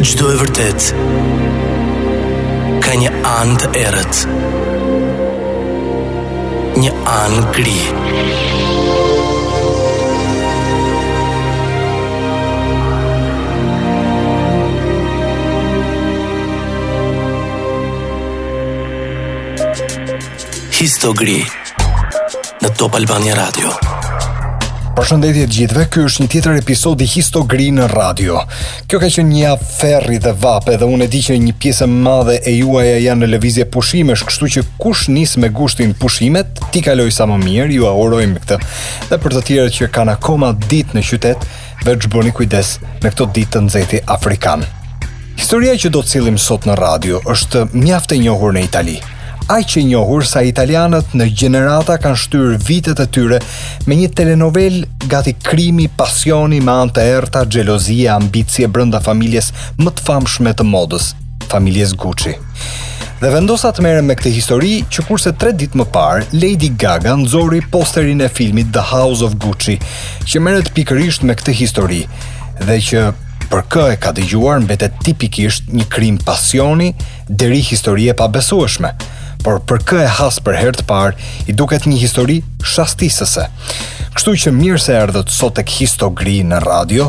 Çdo e vërtetë ka një anë të errët. Një anë gri. Histogri. në Top Albania Radio. Përshëndetje të gjithëve, ky është një tjetër episod i Histogri në radio. Kjo ka qenë një javë ferri dhe vape dhe unë e di që një pjesë e madhe e juaja janë në lëvizje pushimesh, kështu që kush nis me gushtin pushimet, t'i kalojë sa më mirë, ju urojmë këtë. Dhe për të tjerët që kanë akoma ditë në qytet, Veç bëni kujdes me këto ditë të nxehti afrikan. Historia që do të sjellim sot në radio është mjaft e njohur në Itali. Aq e njohur sa italianët në gjenerata kanë shtyrë vitet e tyre me një telenovelë gati krimi, pasioni me anë të errta, xhelozie, ambicie brenda familjes më të famshme të modës, familjes Gucci. Dhe vendosa të merrem me këtë histori qëkurse 3 ditë më parë Lady Gaga nxori posterin e filmit The House of Gucci, që merret pikërisht me këtë histori dhe që për kë e ka dëgjuar mbetet tipikisht një krim pasioni deri histori e pabesueshme. Por për kë e has për herë të parë, i duket një histori shastisëse. Kështu që mirë se erdhët sot tek Histogri në radio,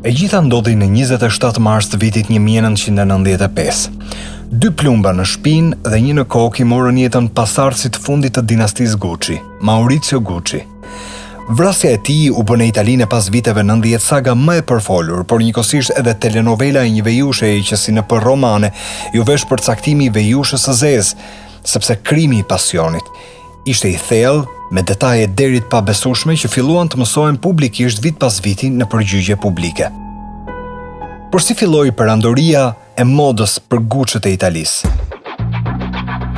E gjitha ndodhi në 27 mars të vitit 1995. Dy plumba në shpinë dhe një në kokë i morën jetën pasardhësit të fundit të dinastisë Gucci, Maurizio Gucci. Vrasja e tij u bë në Italinë e pas viteve 90 saga më e përfolur, por njëkohësisht edhe telenovela e një vejusheje që si nëpër romane iu vesh përcaktimi i vejushës së zezë, sepse krimi i pasionit, ishte i thellë, me detaje deri të pabesueshme që filluan të mësohen publikisht vit pas viti nëpër gjyqe publike. Por si filloi perandoria e modës për Guçët e Italisë?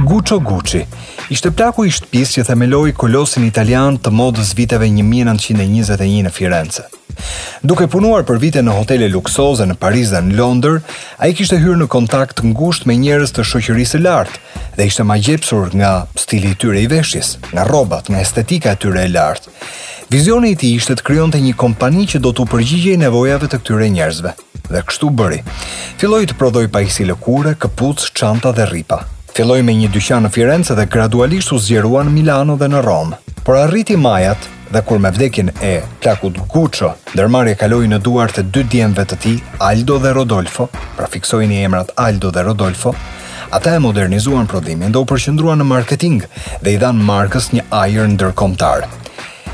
Guccio Gucci ishte plaku i shtëpisë që themeloi kolosin italian të modës viteve 1921 në Firenze. Duke punuar për vite në hotele luksoze në Paris dhe në Londër, ai kishte hyrë në kontakt të ngushtë me njerëz të shoqërisë së lartë dhe ishte magjepsur nga stili i tyre i veshjes, nga rrobat, nga estetika e tyre e lartë. Vizioni i tij ishte të krijonte një kompani që do t'u përgjigjej nevojave të këtyre njerëzve. Dhe kështu bëri. Filloi të prodhojë pajisje lëkure, këpucë, çanta dhe rripa. Filloi me një dyqan në Firenze dhe gradualisht u zgjerua në Milano dhe në Romë. Por arriti majat dhe kur me vdekjen e plakut Guccio, ndërmarrja kaloi në duart e dy djemve të tij, Aldo dhe Rodolfo, pra fiksojini emrat Aldo dhe Rodolfo, ata e modernizuan prodhimin dhe u përqendruan në marketing dhe i dhanë markës një ajër ndërkombëtar.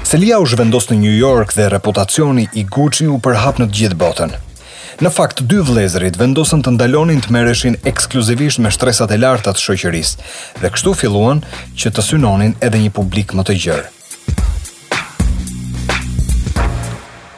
Selia u zhvendos në New York dhe reputacioni i Gucci u përhap në të gjithë botën. Në fakt, dy vëllezërit vendosën të ndalonin të merreshin ekskluzivisht me shtresat e larta të shoqërisë dhe kështu filluan që të synonin edhe një publik më të gjerë.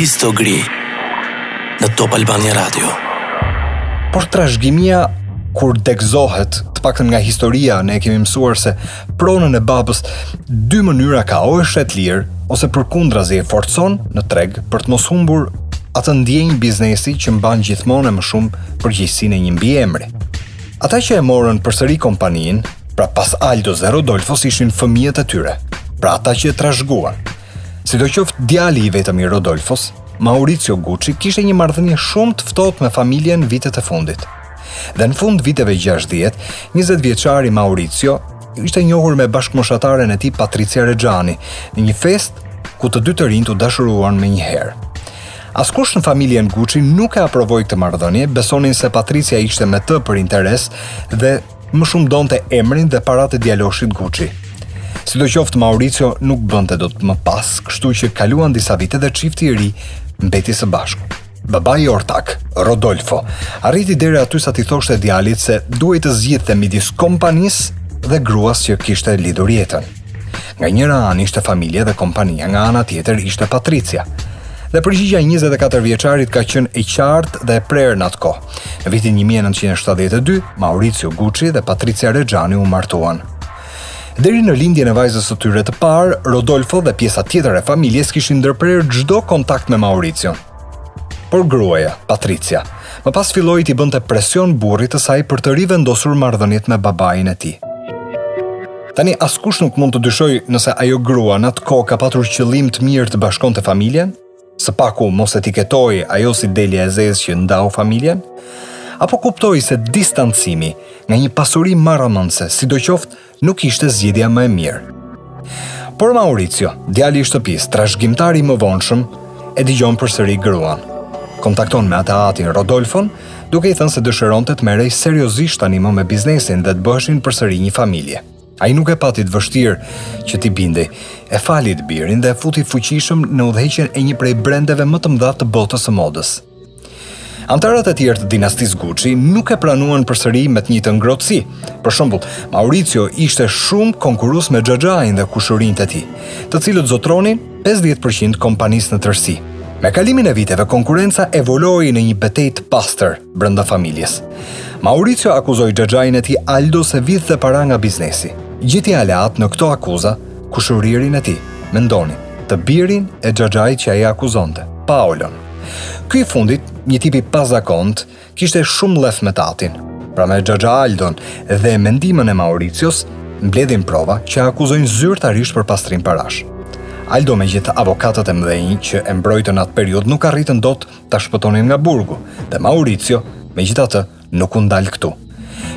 Histo Gri në Top Albania Radio. Por trashëgimia kur degëzohet, të paktën nga historia, ne kemi mësuar se pronën e babës dy mënyra ka o e shet lirë ose përkundrazi e forcon në treg për të mos humbur atë ndjenjë biznesi që mban gjithmonë e më shumë përgjegjësinë e një mbiemri. Ata që e morën përsëri kompaninë, pra pas Aldos dhe Rodolfos ishin fëmijët e tyre, pra ata që e trashëguan. Sidoqoftë djali i vetëm i Rodolfos, Maurizio Gucci kishte një marrëdhënie shumë të ftohtë me familjen vitet e fundit. Dhe në fund viteve 60, 20 vjeçari Maurizio ishte njohur me bashkëmoshataren e tij Patricia Reggiani në një festë ku të dy të rinjtë u dashuruan menjëherë. Askush në familjen Gucci nuk e aprovoi këtë marrëdhënie, besonin se Patricia ishte me të për interes dhe më shumë donte emrin dhe paratë djaloshit Gucci. Sidoqoftë Maurizio nuk bënte dot më pas, kështu që kaluan disa vite dhe çifti i ri mbeti së bashku. Babai ortak, Rodolfo, arriti deri aty sa t'i thoshte djalit se duhej të zgjidhte midis kompanisë dhe gruas që kishte lidhur jetën. Nga njëra anë ishte familja dhe kompania, nga ana tjetër ishte Patricia. Dhe përgjigja e 24 vjeçarit ka qenë e qartë dhe e prerë në atë kohë. Në vitin 1972, Maurizio Gucci dhe Patricia Reggiani u martuan. Deri në lindjen e vajzës së tyre të parë, Rodolfo dhe pjesa tjetër e familjes kishin ndërprerë çdo kontakt me Maurizion. Por gruaja, Patricia, më pas filloi t'i bënte presion burrit të saj për të rivendosur marrëdhëniet me babain e tij. Tani askush nuk mund të dyshojë nëse ajo grua në atë kohë ka patur qëllim të mirë të bashkonte familjen, Së paku mos etiketohej ajo si delja e zezë që ndau familjen, apo kuptoi se distancimi nga një pasuri marramendëse, sidoqoftë, nuk ishte zgjidhja më e mirë. Por Mauricio, djali i shtëpisë, trashëgimtari i mëvonshëm, e dëgjon përsëri gruan. Kontakton me të atin Rodolfon, duke i thënë se dëshironte të merrej seriozisht tanimë me biznesin dhe të bëheshin përsëri një familje. Ai nuk e pati të vështirë që t'i bindej. E fali të birin dhe e futi fuqishëm në udhëheqjen e një prej brendeve më të mëdha të botës së modës. Anëtarët e tjerë të dinastisë Gucci nuk e pranuan përsëri me të njëjtën ngrohtësi. Për shembull, Maurizio ishte shumë konkurrues me xhaxhain dhe kushërinjtë e tij, të cilët zotëronin 50% kompanisë në tërësi. Me kalimin e viteve, konkurrenca evoluoi në një betejë të pastër. brenda familjes. Mauricio akuzoi xhaxhain e tij Aldo se vidhte para nga biznesi. Gjeti aleat në këto akuza kushëririn e tij, mendoni, të birin e xhaxhait që ai akuzonte, Paolon. Ky i fundit, një tip i pazakontë, kishte shumë llef me të atin. Pra me xhaxha Aldon dhe me ndihmën e Mauricios, mbledhin prova dhe e akuzojnë zyrtarisht për pastrim parash. Aldo me gjithë avokatët e mëdhenj që e mbrojtën në atë periudhë nuk arritën dot ta shpëtonin nga burgu, dhe Mauricio, megjithatë, nuk u ndal këtu.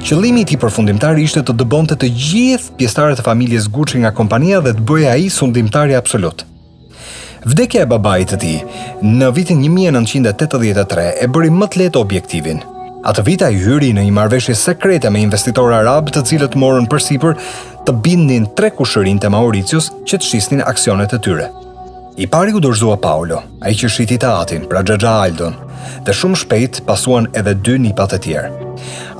Qëllimi i tij përfundimtar ishte të dëbonte të gjithë pjesëtarët e familjes Gucci nga kompania dhe të bëhej ai sundimtari absolut. Vdekja e babait të tij, në vitin 1983, e bëri më të lehtë objektivin. Atë vit ai hyri në një marrëveshje sekrete me investitorë arabë të cilët morën përsipër të bindnin tre kushërinj të Mauricios që të shisnin aksionet e tyre. I pari u dorëzua Paolo, ai që shiti të atin, pra Xhaxha Aldon, dhe shumë shpejt pasuan edhe dy nipat e tjerë.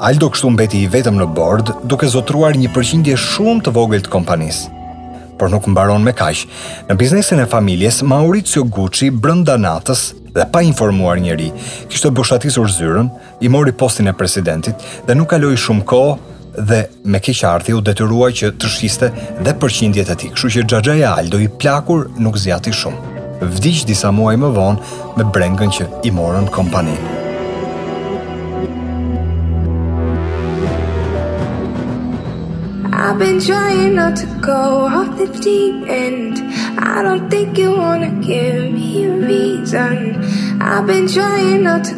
Aldo kështu mbeti i vetëm në bord, duke zotëruar një përqindje shumë të vogël të kompanisë. Por nuk mbaron me kaq. Në biznesin e familjes, Maurizio Gucci brenda natës dhe pa informuar njeri, kishte boshatisur zyrën i mori postin e presidentit dhe nuk kaloi shumë kohë dhe me keqardhje u detyrua që të shiste dhe përqindjet e tij, kështu që xhaxhai Aldo i plakur nuk zgjati shumë. Vdiq disa muaj më vonë me brengën që i morën kompaninë. I've been trying not to go off the deep end. I don't think you wanna give me a reason. I've been trying not to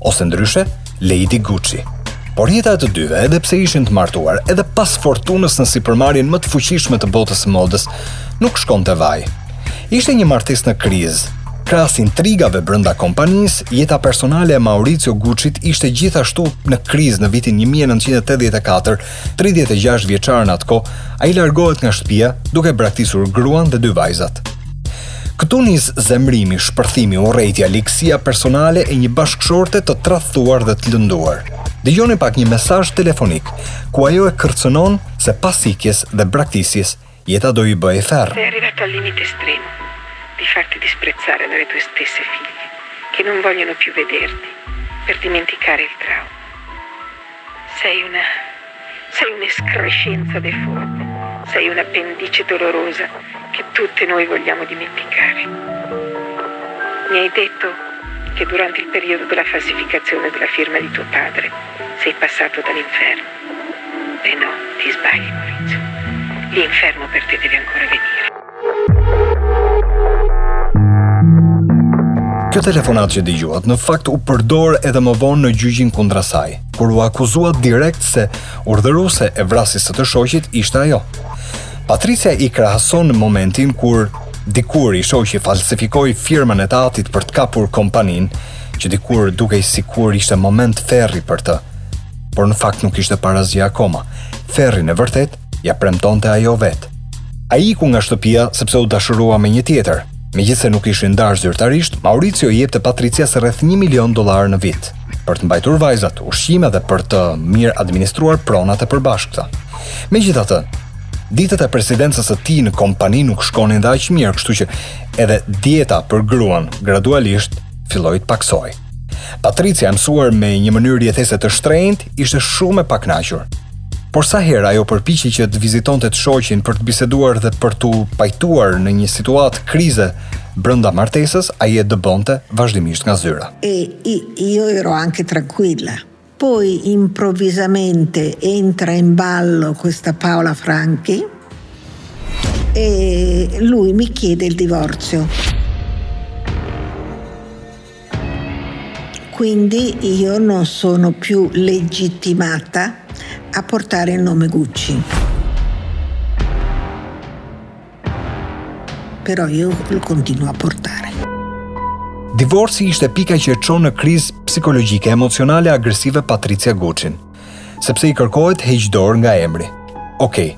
ose ndryshe Lady Gucci. Por jeta e të dyve, edhe pse ishin të martuar, edhe pas fortunës në sipërmarrjen më të fuqishme të botës së modës, nuk shkonte vaj. Ishte një martesë në krizë. Krahas intrigave brenda kompanisë, jeta personale e Maurizio Guccit ishte gjithashtu në krizë në vitin 1984, 36 vjeçar në atë kohë, ai largohet nga shtëpia duke braktisur gruan dhe dy vajzat. Këtu nis zemërimi, shpërthimi, urrejtja, ligësia personale e një bashkëshorte të tradhtuar dhe të lënduar. Dëgjoni pak një mesazh telefonik ku ajo e kërcënon se pas ikjes dhe braktisjes jeta do i bëjë ferr. Se arriva al limite estremo di farti disprezzare dalle tue stesse figlie che non vogliono più vederti per dimenticare il trauma. Sei una sei un'escrescenza deforme. Sei un'appendice dolorosa che tutti noi vogliamo dimenticare. Mi hai detto che durante il periodo della falsificazione della firma di tuo padre sei passato dall'inferno. E no, ti sbagli Maurizio. L'inferno per te deve ancora venire. Kjo telefonatë që dëgjuat në fakt u përdor edhe më vonë në gjyqin kundra saj, kur u akuzua direkt se urdhëruese e vrasjes së të shoqit ishte ajo. Patricia i krahason momentin kur dikur i shoqi falsifikoi firmën e të atit për të kapur kompaninë, që dikur dukej sikur ishte moment ferri për të. por në fakt nuk ishte para asgjëje akoma. Ferrin e vërtetë ia premtonte ajo vetë. Ai iku nga shtëpia sepse u dashurua me një tjetër. Megjithëse nuk ishin ndarë zyrtarisht, Mauricio i jepte Patricias rreth 1 milion dollar në vit për të mbajtur vajzat, ushqime dhe për të mirëadministruar pronat e përbashkëta. Megjithatë, ditët e presidencës së tij në kompani nuk shkonin dhe aq mirë, kështu që edhe dieta për gruan gradualisht filloi ta pakësojë. Patricia, e mësuar me një mënyrë jetese të shtrenjtë, ishte shumë e pakënaqur. Por sa herë ajo përpiqej që të vizitonte të shoqin për të biseduar dhe për t'u pajtuar në një situatë krize brenda martesës, ai e dëbonte vazhdimisht nga zyra. E, i, io ero anche tranquilla. Poi improvvisamente entra in ballo questa Paola Franchi e lui mi chiede il divorzio. Quindi io non sono più legittimata a portare il nome Gucci. Però io lo continuo a portare. Divorci ishte pika që e çon në krizë psikologjike, emocionale, agresive Patricia Gucci-n. Sepse i kërkohet heq dorë nga emri. Okej,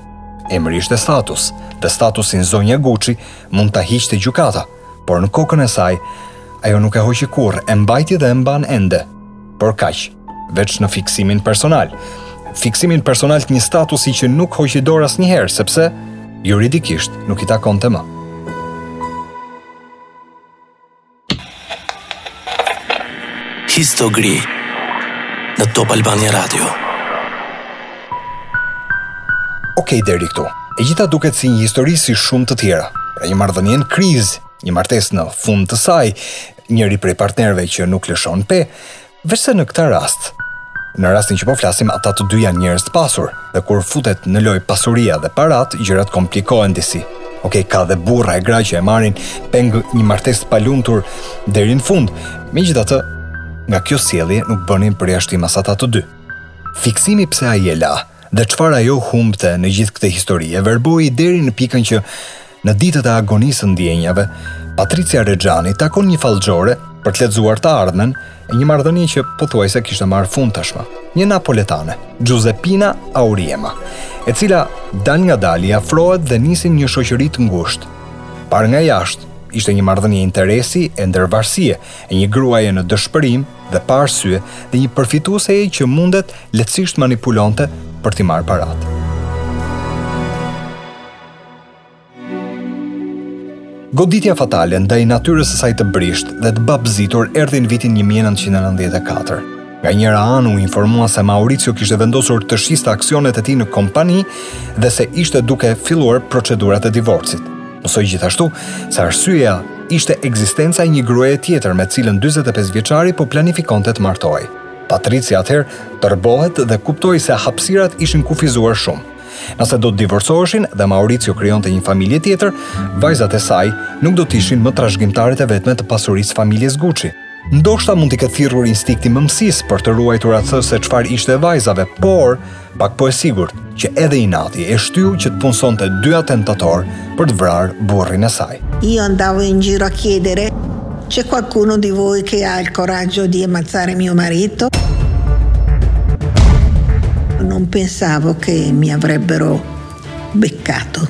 emri ishte status, dhe statusin zonja Gucci mund ta hiqte gjykata, por në kokën e saj ajo nuk e hoqi kurrë, e mbajti dhe e mban ende. Por kaq, veç në fiksimin personal. Fiksimin personal të një statusi që nuk hoqi dorë asnjëherë sepse juridikisht nuk i takonte më. Histogri në Top Albania Radio. Ok, deri këtu. E gjitha duket si një histori si shumë të tjera. Pra një marrëdhënie në krizë, një martesë në fund të saj, njëri prej partnerëve që nuk lëshon pe, Veçse në këtë rast, në rastin që po flasim, ata të dy janë njerëz të pasur, dhe kur futet në lojë pasuria dhe paratë, gjërat komplikohen disi. Ok, ka dhe burra e gra që e marrin peng një martesë të palumtur deri në fund. Megjithatë, nga kjo sjellje nuk bënin përjashtim as ata të dy. Fiksimi pse ai e la dhe çfarë ajo humbte në gjithë këtë histori e verboi deri në pikën që Në ditët e agonisë së ndjenjave, Patricia Rexhani takon një fallxhore për të lexuar të ardhmen e një marrëdhënie që pothuajse kishte marrë fund tashmë. Një napoletane, Giuseppina Auriema, e cila dalëngadalë afrohet dhe nisin një shoqëri të ngushtë. Parë nga jashtë, ishte një marrëdhënie interesi e ndërvarësie, e një gruaje në dëshpërim dhe pa arsye dhe një përfitueseje që mundet lehtësisht manipulonte për t'i marrë paratë. Goditja fatale ndaj natyrës së saj të brishtë dhe të babëzitur erdhi në vitin 1994. Nga njëra anë u informua se Mauricio kishte vendosur të shiste aksionet e tij në kompani dhe se ishte duke filluar procedurat e divorcit. Mësoi gjithashtu se arsyeja ishte ekzistenca e një gruaje tjetër me cilën 45-vjeçari po planifikonte të martohej. Patricia atëherë tërbohet dhe kuptoi se hapësirat ishin kufizuar shumë. Nëse do të divorcoheshin dhe Mauricio krijonte një familje tjetër, vajzat e saj nuk do të ishin më trashëgimtaret e vetme të pasurisë së familjes Gucci. Ndoshta mund t'i ketë thirrur instinkti i mëmësisë për të ruajtur atë se çfarë ishte e vajzave, por po kaq e sigurt që edhe inati e shtyu që të punësonte dy atentatorë për të vrarë burrin e saj. I andavo in giro a chiedere c'è qualcuno di voi che ha il coraggio di ammazzare mio marito? Non pensavo che mi avrebbero beccato.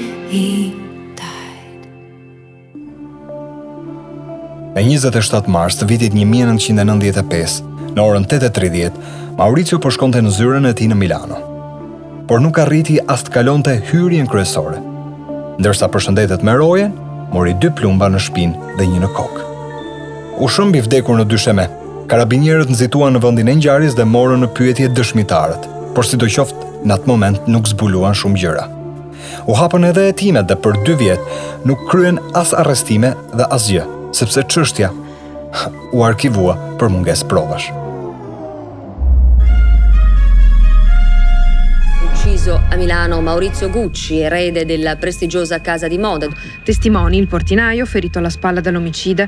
Në 27 mars të vitit 1995, në orën 8.30, Mauricio po shkonte në zyrën e tij në Milano. Por nuk arriti as të kalonte hyrjen kryesore. Ndërsa përshëndetet me rojen, mori dy plumba në shpinë dhe një në kokë. U shemb i vdekur në dysheme, karabinierët nxituan në vendin e ngjarjes dhe morën në pyetje dëshmitarët, por sidoqoftë në atë moment nuk zbuluan shumë gjëra. U hapën edhe hetimet dhe për dy vjet nuk u kryen as arrestime dhe asgjë, sepse çështja u arkivua për mungesë provash. Ucciso a Milano Maurizio Gucci, erede della prestigiosa casa di moda. Testimoni, il portinaio, ferito alla spalla dall'omicida,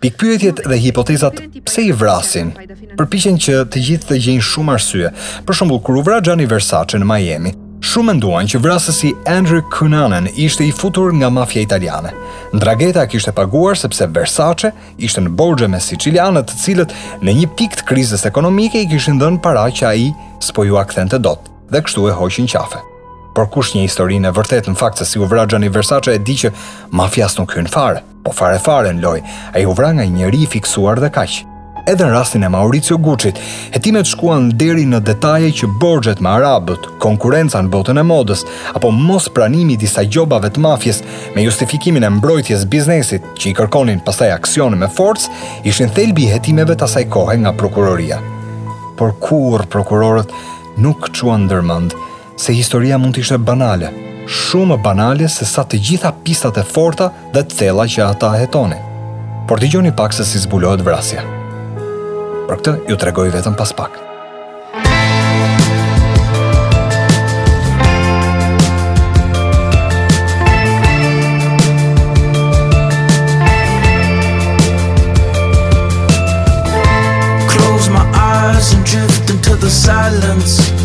Pikëpyetjet dhe hipotezat pse i vrasin, përpiqen që të gjithë të gjejnë shumë arsye. Për shembull, kur u vra Gianni Versace në Miami, shumë menduan që vrasësi Andrew Cunanan ishte i futur nga mafia italiane. Ndrangheta e kishte paguar sepse Versace ishte në borxhe me sicilianët, të cilët në një pikë të krizës ekonomike i kishin dhënë para që ai s'po jua kthente dot dhe kështu e hoqin qafe. Por kush njeh historinë e vërtetë në fakt se si u vra Gianni Versace e di që mafia s'nuk hyn fare. Po fare fare në lojë, ai u vra nga një njeri i fiksuar dhe kaq. Edhe në rastin e Mauricio Gucci-t, hetimet shkuan deri në detaje që borxhet me arabët, konkurrenca në botën e modës, apo mospranimi i disa gjobave të mafjes me justifikimin e mbrojtjes së biznesit që i kërkonin pastaj aksione me forcë, ishin thelbi i hetimeve të asaj kohe nga prokuroria. Por kurrë prokurorët nuk çuan ndër mend se historia mund të ishte banale, shumë më banale sesa të gjitha pistat e forta dhe të thella që ata hetonin. Por dëgjoni pak se si zbulohet vrasja. Për këtë ju tregoj vetëm pas pak. Close my eyes and drift into the silence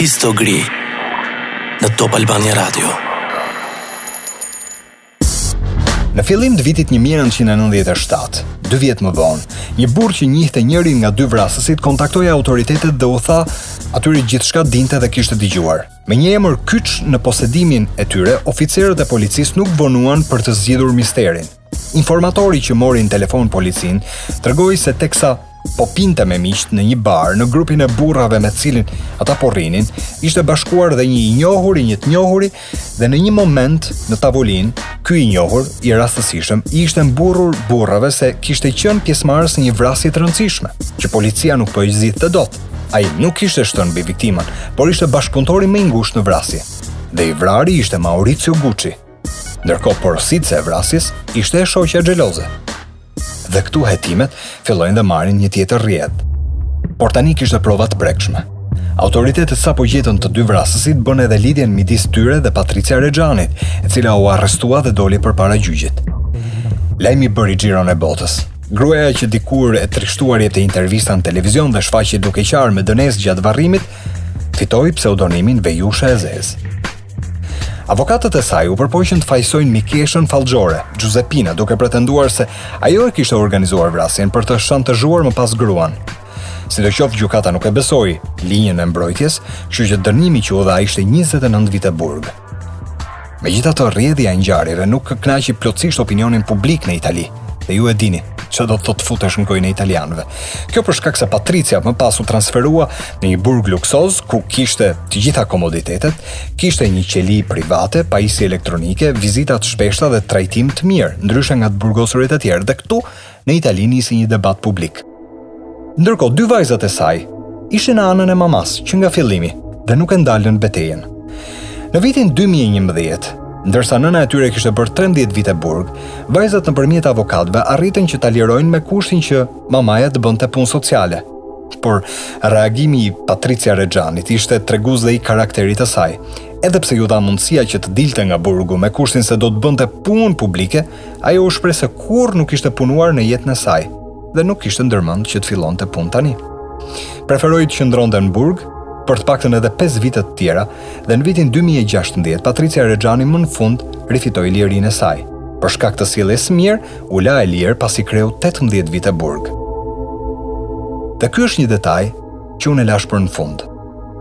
Histogri në Top Albania Radio. Në fillim të vitit 1997, dy vjet më vonë, një burrë që njihte njërin nga dy vrasësit kontaktoi autoritetet dhe u tha atyre gjithçka dinte dhe kishte dëgjuar. Me një emër kyç në posedimin e tyre, oficerët e policisë nuk vonuan për të zgjidhur misterin. Informatori që mori në telefon policinë, tregoi se teksa po pinte me miqtë në një bar në grupin e burrave me të cilin ata po rrinin, ishte bashkuar dhe një i njohur i një të njohuri dhe në një moment në tavolinë, ky i njohur i rastësishëm i ishte mburrur burrave se kishte qenë pjesëmarrës në një vrasje të rëndësishme, që policia nuk po e zgjidhte dot. Ai nuk kishte shtënë mbi viktimën, por ishte bashkëpunëtori më i ngushtë në vrasje. Dhe i vrari ishte Maurizio Gucci. Ndërkohë porositëse e vrasjes ishte e shoqja xheloze. Dhe këtu hetimet fillojnë dhe marrin një tjetër rrjedhë. Por tani kishte prova të prekshme. Autoritetet sapo gjetën të dy vrasësit bënë edhe lidhjen midis tyre dhe Patrizia Reggianit, e cila u arrestua dhe doli përpara gjyqit. Lajmi bëri xhiron e botës. Gruaja që dikur e trishtuar jepte intervista në televizion dhe shfaqej duke qarë me dënesë gjatë varrimit, fitoi pseudonimin Vejusha e Zezë. Avokatët e saj u përpoqën të fajësojnë mikeshën fallxhore, Giuseppina, duke pretenduar se ajo e kishte organizuar vrasjen për të shantazhuar më pas gruan. Sidoqoftë gjykata nuk e besoi linjën e mbrojtjes, kështu që dënimi që u dha ishte 29 vite burg. Megjithatë rrjedhja e ngjarjeve nuk kënaqi plotësisht opinionin publik në Itali. Dhe ju e dini, ç'do të thotë të futesh në gojën e italianëve. Kjo për shkak se Patrizia më pas u transferua Në një burg luksoz ku kishte të gjitha komoditetet, kishte një qeli private, pajisje elektronike, vizita të shpeshta dhe trajtim të mirë, ndryshe nga të burgosurit e tjerë dhe këtu në Itali nisi një debat publik. Ndërkohë dy vajzat e saj ishin në anën e mamasë që nga fillimi dhe nuk e ndalën betejën. Në vitin 2011, ndërsa nëna e tyre kishte bërë 13 vite burg, vajzat nëpërmjet avokatëve arritën që ta lirojnë me kushtin që mamaja të bënte punë sociale. Por reagimi i Patricia Rexhanit ishte tregues dhe i karakterit të saj. Edhe pse iu dha mundësia që të dilte nga burgu me kushtin se do të bënte punë publike, ajo u shpreh se kurrë nuk kishte punuar në jetën e saj dhe nuk kishte ndërmend që të fillonte punë tani. Preferoi të qëndronte në burg për të paktën edhe 5 vite të tjera dhe në vitin 2016 Patricia Rexhani më në fund rifitoi lirinë e saj për shkak të sjelljes së mirë u la e lirë pasi kreu tetëmbëdhjetë vite burg. Dhe ky është një detaj që unë e lashë për në fund.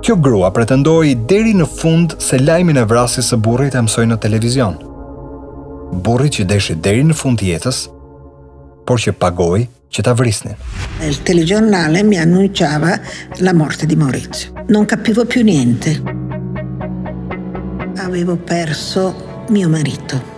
Kjo grua pretendoi deri në fund se lajmin e vrasjes së burrit e mësoi në televizion. Burrin që deshi deri në fund të jetës, por që pagoi që ta vrisnin. Il telegiornale mi annunciava la morte di Maurizio. Non capivo più niente. Avevo perso mio marito.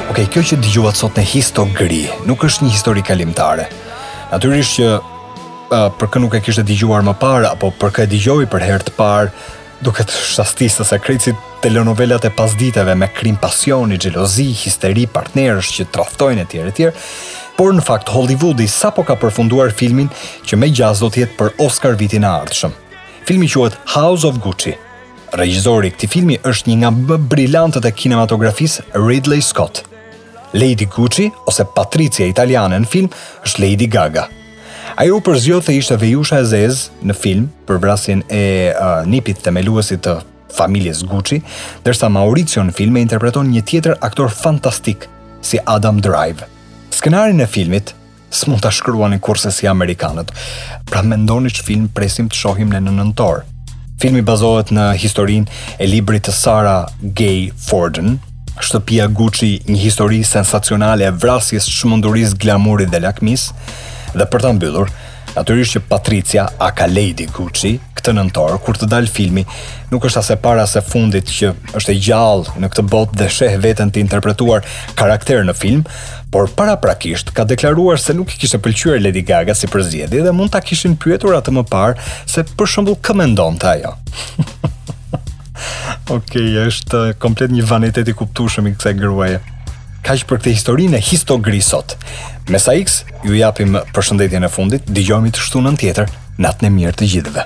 Ok, kjo që dëgjuat sot në histogri, nuk është një histori kalimtare. Natyrisht që uh, për kë nuk e kishte dëgjuar më parë apo për kë e dëgjoi për herë të parë, duket rastësi se krejt si telenovelat e pasditeve me krim pasioni, xhelozi, histeri, partnerësh që tradhtojnë e tjerë e tjerë, por në fakt Hollywoodi sapo ka përfunduar filmin që me gjasë do të jetë për Oscar vitin e ardhshëm. Filmi quhet House of Gucci, Regjisori i këtij filmi është një nga më brilantët e kinematografisë, Ridley Scott. Lady Gucci ose Patricia italiane në film është Lady Gaga. Ajo u përzgjodh të ishte vejusha e zezë në film për vrasjen e uh, nipit të themeluesit të familjes Gucci, ndërsa Maurizio në film e interpreton një tjetër aktor fantastik si Adam Driver. Skenarin e filmit S'mund ta shkruanin kurrsesi amerikanët. Pra mendoni ç'film presim të shohim ne në nëntor. Filmi bazohet në historinë e librit të Sara Gay Forden, Shtëpia Gucci, një histori sensacionale e vrasjes, çmendurisë, glamurit dhe lakmisë. Dhe për ta mbyllur, natyrisht që Patricia, aka Lady Gucci, këtë nëntor kur të dalë filmi, nuk është as e para as e fundit që është e gjallë në këtë botë dhe sheh veten të interpretuar karakter në film, por paraprakisht ka deklaruar se nuk i kishte pëlqyer Lady Gaga si përzgjedhje dhe mund ta kishin pyetur atë më parë se për shembull kë mendonte ajo. Okej, është uh, komplet një vanitet i kuptueshëm i kësaj gruaje. Kaq për këtë historinë e histogri sot. Me sa X ju japim përshëndetjen e fundit, dëgjohemi të shtunën tjetër. Natën e mirë të gjithëve.